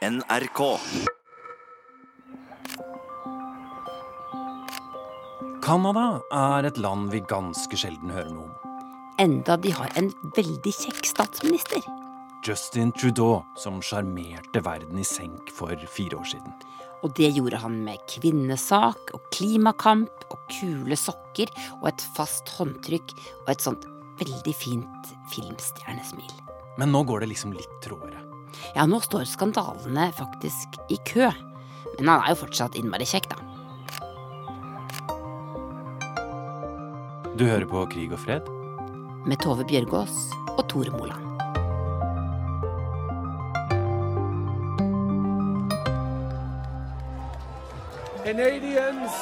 NRK. Canada er et land vi ganske sjelden hører noe om. Enda de har en veldig kjekk statsminister. Justin Trudeau, som sjarmerte verden i senk for fire år siden. Og det gjorde han med kvinnesak og klimakamp og kule sokker og et fast håndtrykk og et sånt veldig fint filmstjernesmil. Men nå går det liksom litt trådere. Ja, nå står skandalene faktisk i kø. Men han er jo fortsatt innmari kjekk, da. Du hører på Krig og fred? Med Tove Bjørgaas og Tore Moland. Canadians.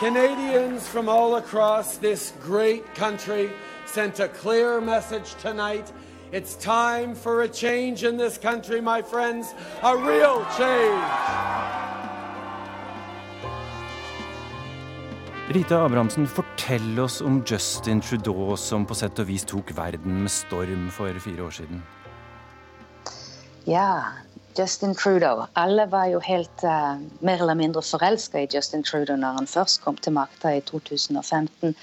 Canadians from all across this great country sent a clear message tonight. It's time for a change in this country, my friends, a real change. Rita Abrahamsen, fortell oss om Justin Trudeau som på sett og vis tok verden med storm for fire år siden. Ja, Justin Trudeau. Alle var jo helt uh, mer eller mindre forelska i Justin Trudeau når han først kom til makta i 2015.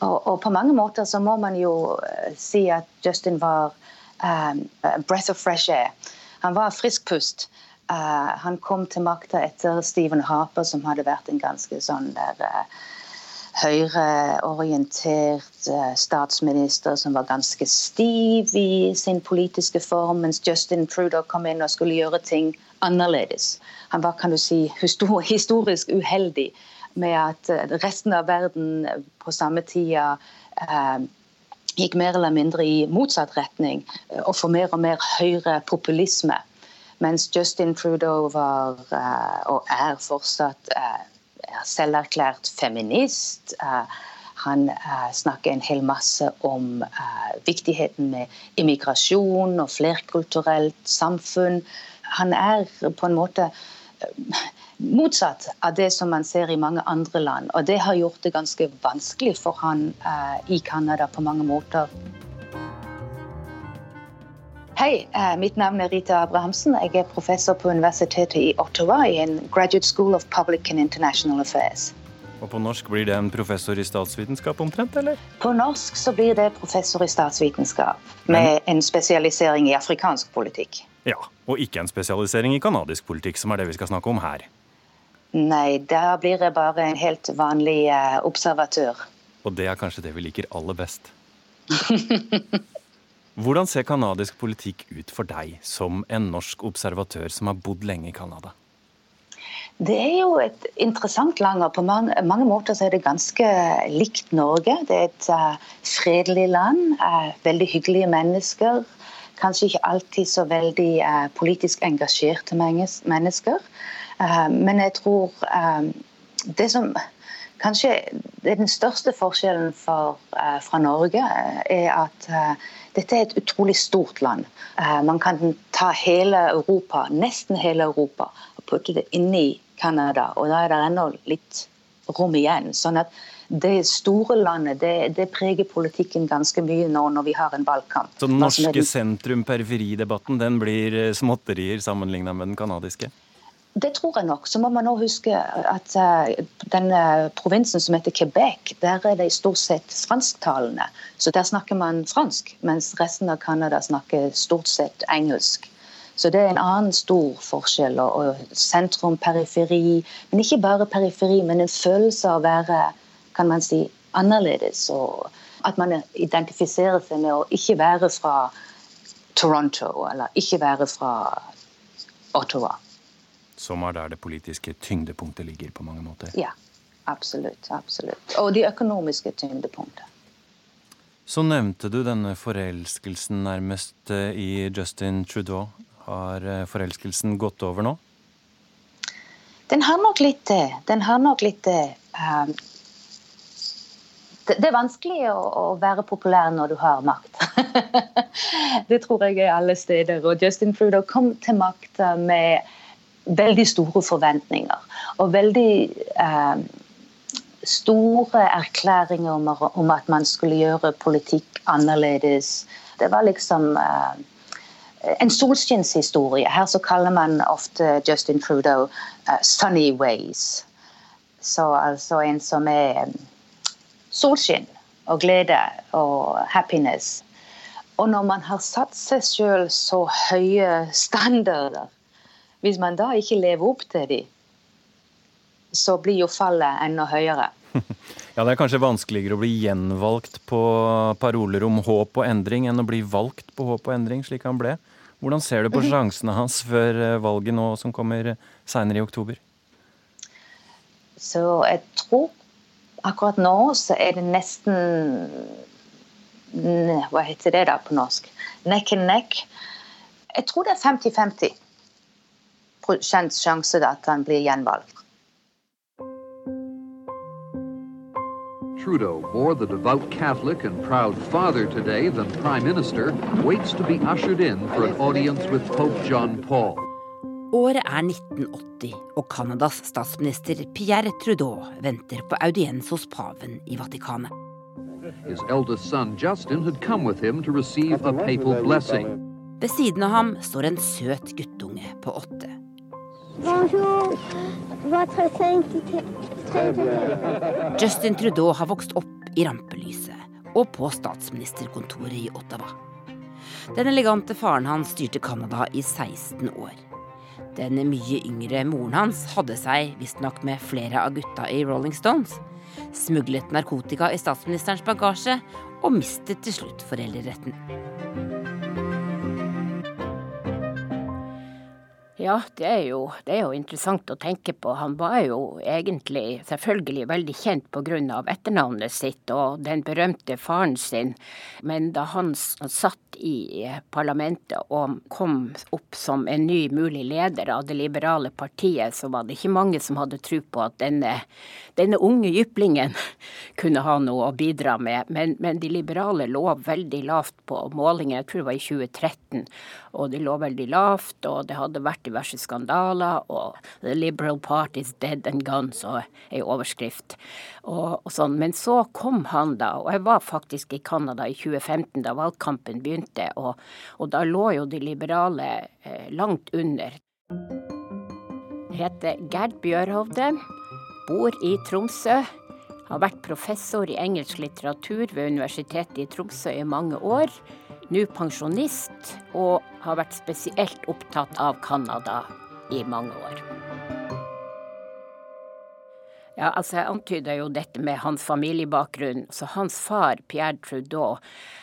Og, og, på mange måter så må man jo uh, si at Justin var um, a breath of fresh air. Han var frisk pust. Uh, han kom til makta etter Stephen Harper, som hadde vært en ganske sånn der høyreorientert statsminister som var ganske stiv i sin politiske form, mens Justin Trudeau kom inn og skulle gjøre ting annerledes. Han var kan du si, historisk uheldig med at resten av verden på samme tida eh, gikk mer eller mindre i motsatt retning og for mer og mer høyrepopulisme. Mens Justin Trudeau var, eh, og er fortsatt eh, selverklært feminist. Han snakker en hel masse om viktigheten med immigrasjon og flerkulturelt samfunn. Han er på en måte motsatt av det som man ser i mange andre land. Og det har gjort det ganske vanskelig for han i Canada på mange måter. Hei, mitt navn er Rita Abrahamsen. Jeg er professor på Universitetet i Ottawa i en Graduate School of Public and International Affairs. Og på norsk blir det en professor i statsvitenskap omtrent, eller? På norsk så blir det professor i statsvitenskap med en spesialisering i afrikansk politikk. Ja, og ikke en spesialisering i canadisk politikk, som er det vi skal snakke om her. Nei, da blir jeg bare en helt vanlig uh, observatør. Og det er kanskje det vi liker aller best. Hvordan ser canadisk politikk ut for deg som en norsk observatør som har bodd lenge i Canada? Det er jo et interessant land, og på mange, måter er det ganske likt Norge. Det er et uh, fredelig land, uh, veldig hyggelige mennesker. Kanskje ikke alltid så veldig uh, politisk engasjerte mennesker. men jeg tror det som kanskje den største forskjellen for, fra Norge, er at dette er et utrolig stort land. Man kan ta hele Europa, nesten hele Europa, og putte det inn i Canada. Og da er det ennå litt rom igjen. sånn at det store landet det, det, preger politikken ganske mye nå når vi har en valgkamp. Så den norske sentrum-periferidebatten den blir småtterier sammenlignet med den canadiske? Det tror jeg nok. Så må man også huske at uh, den uh, provinsen som heter Quebec, der er det stort sett fransktalende. Så der snakker man fransk, mens resten av Canada snakker stort sett engelsk. Så det er en annen stor forskjell. Og sentrum, periferi. Men ikke bare periferi, men en følelse av å være kan man si, annerledes. Og at man identifiserer seg med å ikke være fra Toronto, eller ikke være fra Ottawa som er der det politiske tyngdepunktet ligger på mange måter. Ja, absolutt. absolutt. Og de økonomiske tyngdepunktet. Så nevnte du denne forelskelsen nærmest eh, i Justin Trudeau. Har eh, forelskelsen gått over nå? Den har nok litt det. Den har nok litt det. Um, det, det, er vanskelig å, å, være populær når du har makt. det tror jeg er alle steder. Og Justin Trudeau kom til makta med veldig store forventninger. Og veldig eh, store erklæringer om, om, at man skulle gjøre politikk annerledes. Det var liksom eh, en solskinnshistorie. Her så kaller man ofte Justin Trudeau uh, 'sunny ways'. Så altså en som er um, solskinn og glede og happiness. Og når man har satt seg sjøl så høye standarder, hvis man da ikke lever opp til dem, så blir jo fallet enda høyere. Ja, Det er kanskje vanskeligere å bli gjenvalgt på paroler om håp og endring enn å bli valgt på håp og endring, slik han ble. Hvordan ser du på mhm. sjansene hans før eh, valget nå som kommer seinere i oktober? Så jeg tror akkurat nå så er det nesten Hva heter det da på norsk? Neck and neck. Jeg tror det er 50-50 sjanse at han blir gjenvalgt. Trudeau, more the devout Catholic and proud father today than Prime Minister, waits to be ushered in for an audience with Pope John Paul. Året er 1980, og Canadas statsminister Pierre Trudeau venter på audiens hos paven i Vatikanet. His eldest son Justin had come with him to receive a papal blessing. Ved siden av ham står en søt guttunge på åtte. Bonjour, votre. Justin Trudeau har vokst opp i rampelyset og på statsministerkontoret i Ottawa. Den elegante faren hans styrte Canada i 16 år. Den mye yngre moren hans hadde seg visstnok med flere av gutta i Rolling Stones, smuglet narkotika i statsministerens bagasje og mistet til slutt foreldreretten. Ja, det er, jo, det er, jo, interessant å tenke på. Han var jo egentlig selvfølgelig veldig kjent pga. etternavnet sitt og den berømte faren sin. Men da han satt i parlamentet og kom opp som en ny mulig leder av det liberale partiet, så var det ikke mange som hadde tro på at denne, denne unge jyplingen kunne ha noe å bidra med. Men, men de liberale lå veldig lavt på målingen, jeg tror det var i 2013. Og de lå veldig lavt, og det hadde vært diverse skandaler, og 'The Liberal Party is dead and gone', så er overskrift. Og, og sånn. Men så kom han da, og jeg var faktisk i Canada i 2015 da valgkampen begynte, og, og da lå jo de liberale eh, langt under. Jeg heter Gerd Bjørhovde, bor i Tromsø. Har vært professor i engelsk litteratur ved Universitetet i Tromsø i mange år nå pensjonist, og har vært spesielt opptatt av Canada i mange år. Ja, altså Jeg antyda jo dette med hans familiebakgrunn. Så hans far, Pierre Trudeau,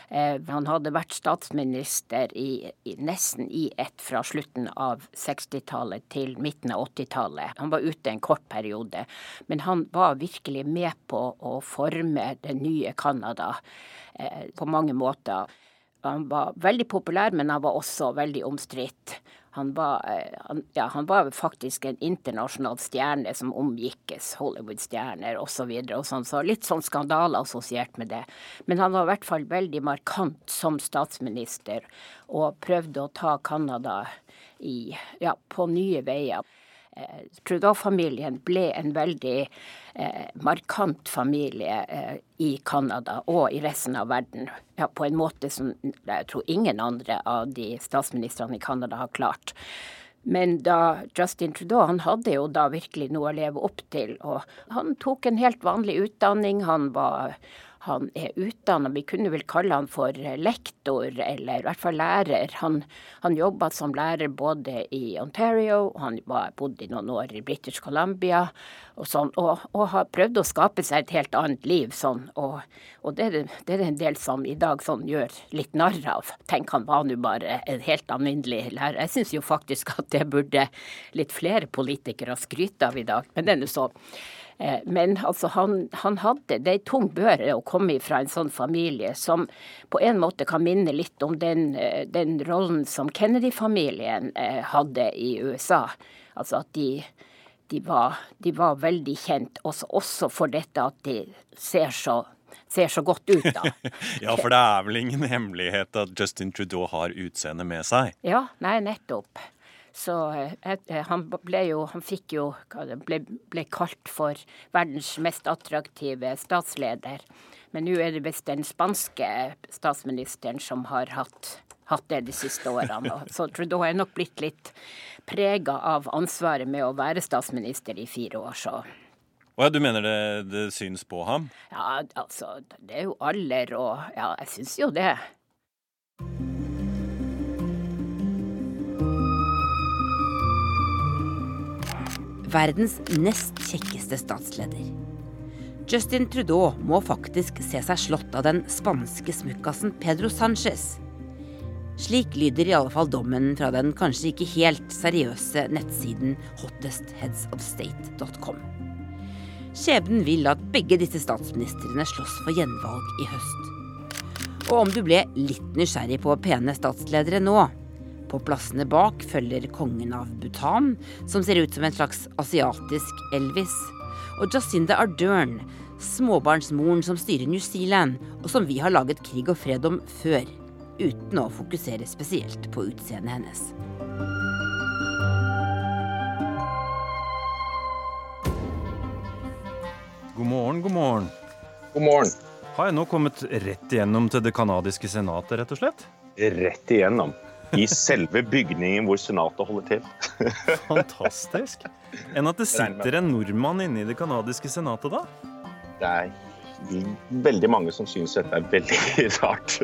eh, han hadde vært statsminister i, i, nesten i ett fra slutten av 60-tallet til midten av 80-tallet. Han var ute en kort periode, men han var virkelig med på å forme det nye Canada eh, på mange måter. Han var veldig populær, men han var også veldig omstridt. Han var, eh, han, ja, han var faktisk en internasjonal stjerne som omgikkes Hollywood-stjerner osv. Så, og sånn, så litt sånn skandaler assosiert med det. Men han var i hvert fall veldig markant som statsminister, og prøvde å ta Canada ja, på nye veier. Eh, Trudeau-familien ble en veldig eh, markant familie eh, i Canada og i resten av verden. Ja, på en måte som jeg tror ingen andre av de statsministrene i Canada har klart. Men da Justin Trudeau han hadde jo da virkelig noe å leve opp til. Og han tok en helt vanlig utdanning. Han var han er utdanna, vi kunne vel kalle han for lektor, eller i hvert fall lærer. Han, han jobba som lærer både i Ontario, han bodde i noen år i British Columbia, og, sånn, og, og har prøvd å skape seg et helt annet liv. Sånn, og, og det, er, det, en del som i dag sånn gjør litt narr av. Tenk, han var nå bare en helt alminnelig lærer. Jeg syns jo faktisk at det burde litt flere politikere skryte av i dag, men det er nå så. Eh, men altså, han, han, hadde Det er tung børe å komme fra en sånn familie som på en måte kan minne litt om den, eh, den rollen som Kennedy-familien eh, hadde i USA. Altså at de, de, var, de var, veldig kjent også, også, for dette at de ser så, ser så godt ut, da. ja, for det er vel ingen hemmelighet at Justin Trudeau har utseende med seg? Ja, nei, nettopp. Så eh, han ble jo Han fikk jo ble, ble kalt for verdens mest attraktive statsleder. Men nå er det visst den spanske statsministeren som har hatt, hatt det de siste årene. Så Trudeau er nok blitt litt prega av ansvaret med å være statsminister i fire år, så og ja, Du mener det, det syns på ham? Ja, altså, det er jo alder og Ja, jeg syns jo det. Verdens nest kjekkeste statsleder. Justin Trudeau må faktisk se seg slått av den spanske smukkasen Pedro Sánchez. Slik lyder i alle fall dommen fra den kanskje ikke helt seriøse nettsiden hottestheadsofstate.com. Skjebnen vil at begge disse statsministrene slåss for gjenvalg i høst. Og om du ble litt nysgjerrig på pene statsledere nå På plassene bak følger kongen av Bhutan, som ser ut som en slags asiatisk Elvis. Og Jacinda Ardern, småbarnsmoren som styrer New Zealand, og som vi har laget krig og fred om før. Uten å fokusere spesielt på utseendet hennes. God morgen, god morgen. God morgen. Har jeg nå kommet rett igjennom til det canadiske senatet, rett og slett? Rett igjennom. I selve bygningen hvor senatet holder til. Fantastisk. Enn at det sitter en nordmann inne i det canadiske senatet, da? Det er veldig mange som syns dette er veldig rart.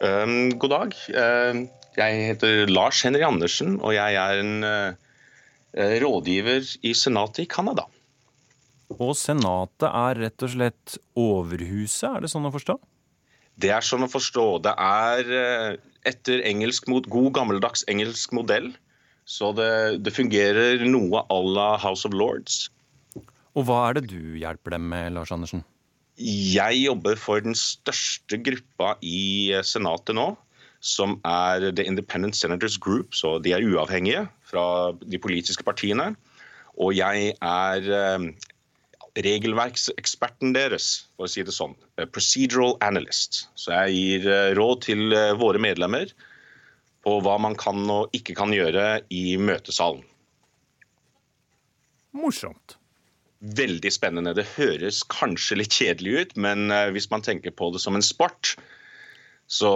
um, god dag. Uh, jeg heter Lars Henry Andersen, og jeg er en uh, Eh, rådgiver i Senatet i Canada. Og Senatet er rett og slett overhuset, er det sånn å forstå? Det er sånn å forstå. Det er eh, etter engelsk, mot god gammeldags engelsk modell. Så det, det fungerer noe à la House of Lords. Og hva er det du hjelper dem med, Lars Andersen? Jeg jobber for den største gruppa i eh, Senatet nå som er The Independent Senators Group, så de er uavhengige fra de politiske partiene. Og jeg er eh, regelverkseksperten deres, for å si det sånn. Eh, procedural analyst. Så jeg gir eh, råd til våre medlemmer på hva man kan og ikke kan gjøre i møtesalen. Morsomt. Veldig spennende. Det høres kanskje litt kjedelig ut, men hvis man tenker på det som en sport, så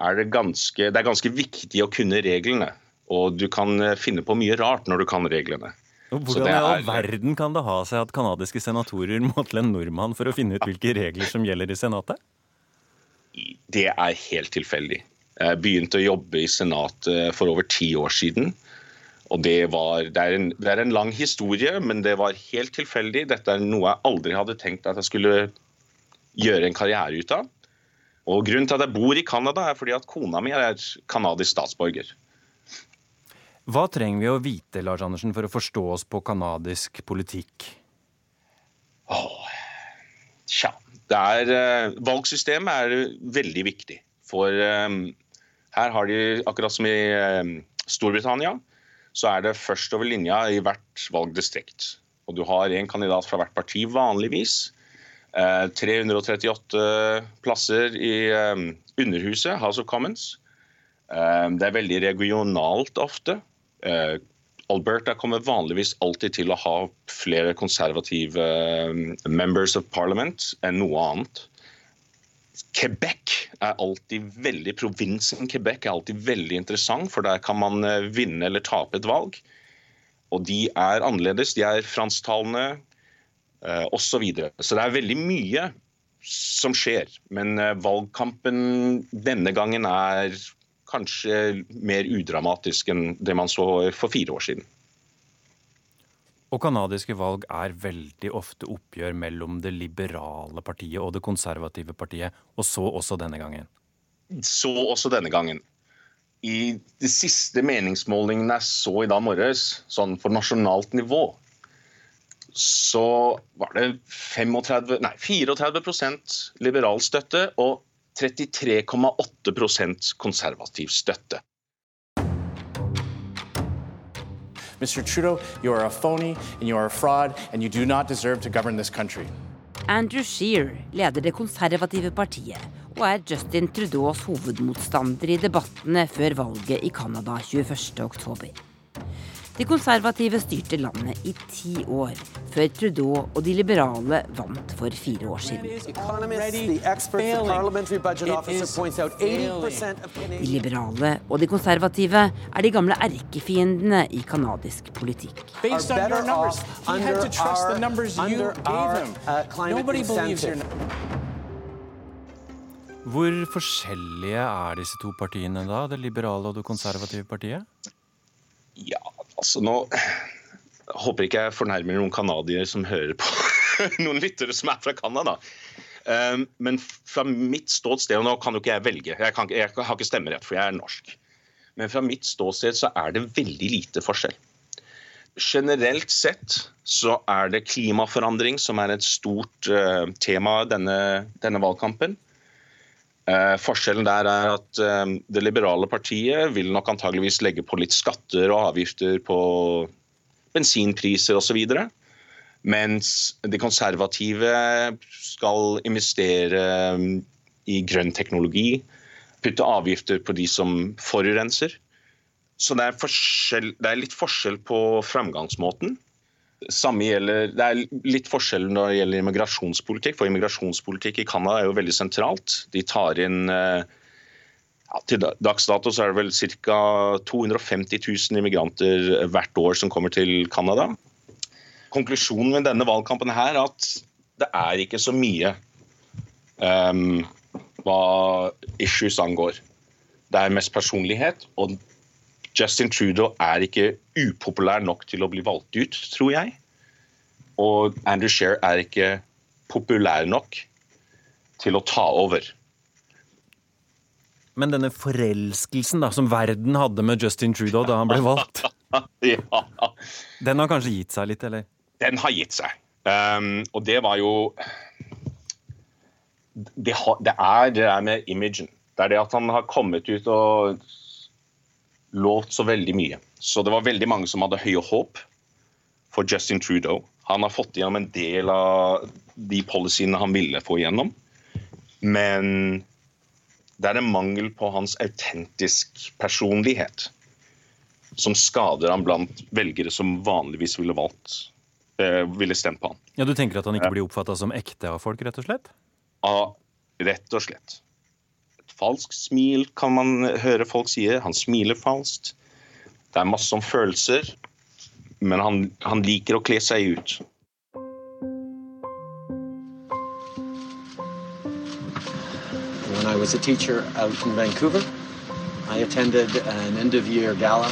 er det ganske, det er ganske viktig å kunne reglene. Og du kan eh, finne på mye rart når du kan reglene. Hvordan i all verden kan det ha seg at canadiske senatorer må til en nordmann for å finne ut hvilke regler som gjelder i Senatet? Det er helt tilfeldig. Jeg begynte å jobbe i Senatet for over ti år siden. Og det, var, det, er en, det er en lang historie, men det var helt tilfeldig. Dette er noe jeg aldri hadde tenkt at jeg skulle gjøre en karriere ut av. Og Grunnen til at jeg bor i Canada, er fordi at kona mi er canadisk statsborger. Hva trenger vi å vite Lars Andersen, for å forstå oss på canadisk politikk? Oh, tja. Er, uh, valgsystemet er veldig viktig. For um, her har de, akkurat som i um, Storbritannia, så er det først over linja i hvert valgdistrikt. Og du har én kandidat fra hvert parti vanligvis. 338 eh, plasser i eh, Underhuset, House of Commons. Eh, det er veldig regionalt ofte. Alberta kommer vanligvis alltid til å ha flere konservative members of parliament enn noe annet. Quebec er alltid veldig, Provinsen Quebec er alltid veldig interessant, for der kan man vinne eller tape et valg. Og de er annerledes. De er fransktalende, Eh, osv. Så, videre. så det er veldig mye som skjer. Men eh, valgkampen denne gangen er kanskje mer udramatisk enn det man så for fire år siden. Og canadiske valg er veldig ofte oppgjør mellom det liberale partiet og det konservative partiet, og så også denne gangen. Så også denne gangen. I de siste meningsmålingene jeg så i dag morges, sånn for nasjonalt nivå, så var det 35, nei, 34% liberal støtte og 33,8% konservativ støtte. Mr. Trudeau, you are a phony and you are a fraud and you do not deserve to govern this country. Andrew Shear leder det konservative partiet og er Justin Trudeaus hovedmotstander i debattene før valget i Canada 21.10. De konservative styrte landet i ti år, før Trudeau og de liberale vant for fire år siden. De liberale og de konservative er de gamle erkefiendene i canadisk politikk. Hvor forskjellige er disse to partiene da, det liberale og det konservative partiet? Altså nå håper ikke jeg fornærmer noen canadiere som hører på. noen lyttere som er fra Canada. Um, men fra mitt ståsted, og nå kan jo ikke jeg velge, jeg, kan, jeg har ikke stemmerett, for jeg er norsk. Men fra mitt ståsted så er det veldig lite forskjell. Generelt sett så er det klimaforandring som er et stort uh, tema denne, denne valgkampen. Uh, forskjellen der er at eh, det liberale partiet vil nok antageligvis legge på litt skatter og avgifter på bensinpriser osv. Mens de konservative skal investere i grønn teknologi, putte avgifter på de som forurenser. Så det er, det er, litt forskjell på framgangsmåten. Samme gjelder, det er litt forskjell når det gjelder immigrasjonspolitikk, for immigrasjonspolitikk i Canada er jo veldig sentralt. De tar inn ja, Til dags dato så er det vel ca. 250 000 immigranter hvert år som kommer til Canada. Konklusjonen med denne valgkampen her er at det er ikke så mye um, hva issues angår. Det er mest personlighet, og Justin Trudeau er ikke upopulær nok til å bli valgt ut, tror jeg. Og Andrew Shear er ikke populær nok til å ta over. Men denne forelskelsen da, som verden hadde med Justin Trudeau da han ble valgt, ja. den har kanskje gitt seg litt, eller? Den har gitt seg. Um, og det var jo det, det, er det der med imagen. Det er det at han har kommet ut og lovt så veldig mye. Så det var veldig mange som hadde høye håp for Justin Trudeau. Han har fått gjennom en del av de policyene han ville få igjennom. Men det er en mangel på hans autentisk personlighet som skader ham blant velgere som vanligvis ville valgt eh, ville stemt på han. Ja, Du tenker at han ikke blir oppfatta som ekte av folk, rett og slett? Ja, rett og slett. Smil kan man høre folk si. Han smiler falskt. Det er masse om følelser, men han, han liker å kle seg ut. When I was a teacher out in Vancouver, I attended an end of year gala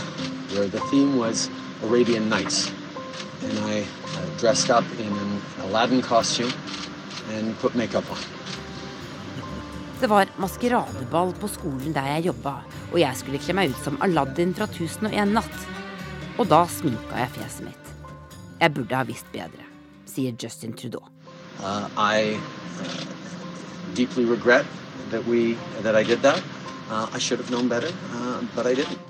where the theme was Arabian Nights. And I uh, dressed up in an Aladdin costume and put makeup on. Det var maskeradeball på skolen der jeg jobba, og jeg skulle kle meg ut som Aladdin fra 1001 natt. Og da sminka jeg fjeset mitt. Jeg burde ha visst bedre, sier Justin Trudeau. Uh, I uh, deeply regret that we that I did that. Uh, I should have known better, uh, but I didn't.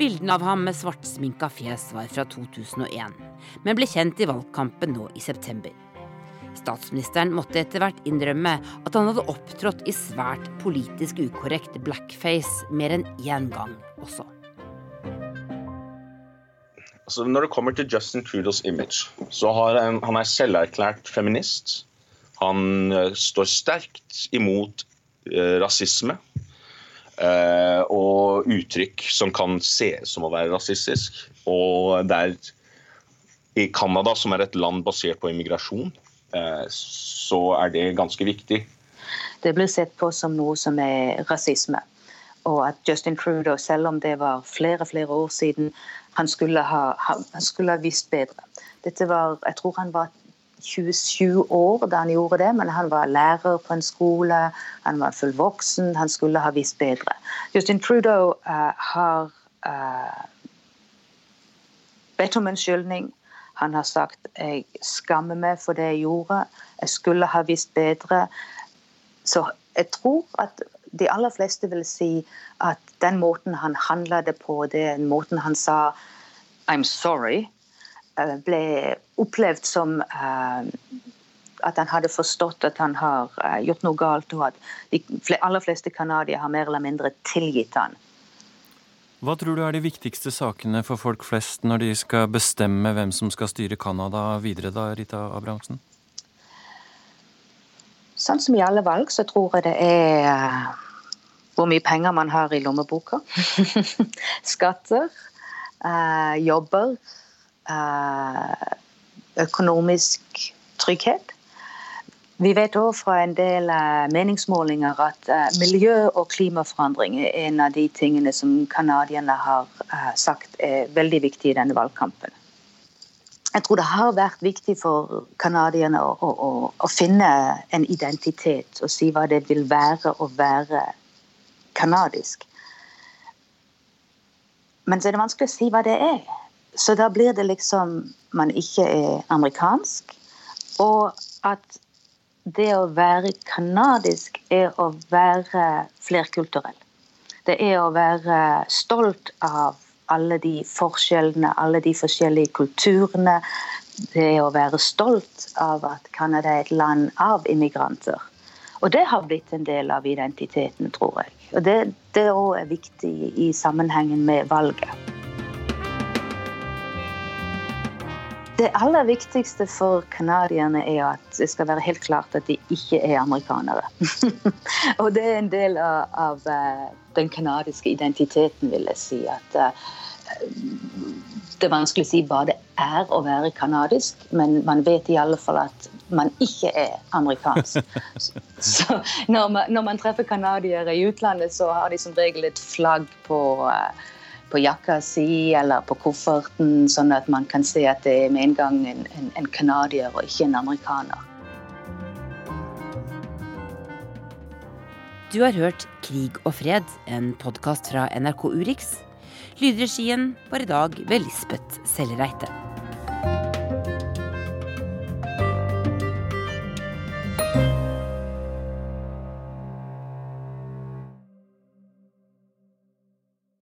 Bildene av ham med svartsminka fjes var fra 2001, men ble kjent i valgkampen nå i september. Statsministeren måtte etter hvert innrømme at han hadde opptrådt i svært politisk ukorrekt blackface mer enn én gang også. Altså, når det kommer til Justin Trudeaus image, så har han, han er selverklært feminist. Han uh, står sterkt imot uh, rasisme uh, og uttrykk som kan sees som å være rasistisk. Og det er i Canada, som er et land basert på immigrasjon, så er det ganske viktig. Det blir sett på som noe som er rasisme. Og at Justin Trudeau, selv om det var flere flere år siden, han skulle ha, han skulle ha visst bedre. Dette var, Jeg tror han var 27 år da han gjorde det, men han var lærer på en skole, han var fullvoksen, han skulle ha visst bedre. Justin Trudeau uh, har uh, bedt om unnskyldning. Han har sagt jeg skammer meg for det jeg gjorde, jeg skulle ha visst bedre. Så jeg tror at de aller fleste vil si at den måten han handla det på, den måten han sa 'I'm sorry', ble opplevd som at han hadde forstått at han har gjort noe galt, og at de aller fleste canadiere har mer eller mindre tilgitt han. Hva tror du er de viktigste sakene for folk flest når de skal bestemme hvem som skal styre Canada videre, da, Rita Abrahamsen? Sånn som i alle valg, så tror jeg det er eh, hvor mye penger man har i lommeboka. Skatter, eh, jobber, eh, økonomisk trygghet. Vi vet òg fra en del eh, meningsmålinger at eh, miljø- og klimaforandring er en av de tingene som canadierne har eh, sagt er veldig viktig i denne valgkampen. Jeg tror det har vært viktig for canadierne å, å, å, finne en identitet og si hva det vil være å være canadisk. Men så er det vanskelig å si hva det er. Så da blir det liksom man ikke er amerikansk, og at det å være kanadisk er å være flerkulturell. Det er å være stolt av alle de forskjellene, alle de forskjellige kulturene. Det er å være stolt av at Canada er et land av immigranter. Og det har blitt en del av identiteten, tror jeg. Og det, òg er viktig i sammenhengen med valget. Det aller viktigste for canadierne er at det skal være helt klart at de ikke er amerikanere. og det er en del av, av uh, den canadiske identiteten, vil jeg si. At uh, det er vanskelig å si hva det er å være canadisk, men man vet i alle fall at man ikke er amerikansk. så når man, når man treffer canadiere i utlandet, så har de som regel et flagg på uh, på jakka si eller på kofferten, sånn at man kan se at det er med en gang en canadier og ikke en amerikaner. Du har hørt Krig og fred, en podkast fra NRK Urix. Lydregien var i dag ved Lisbeth Sellereite.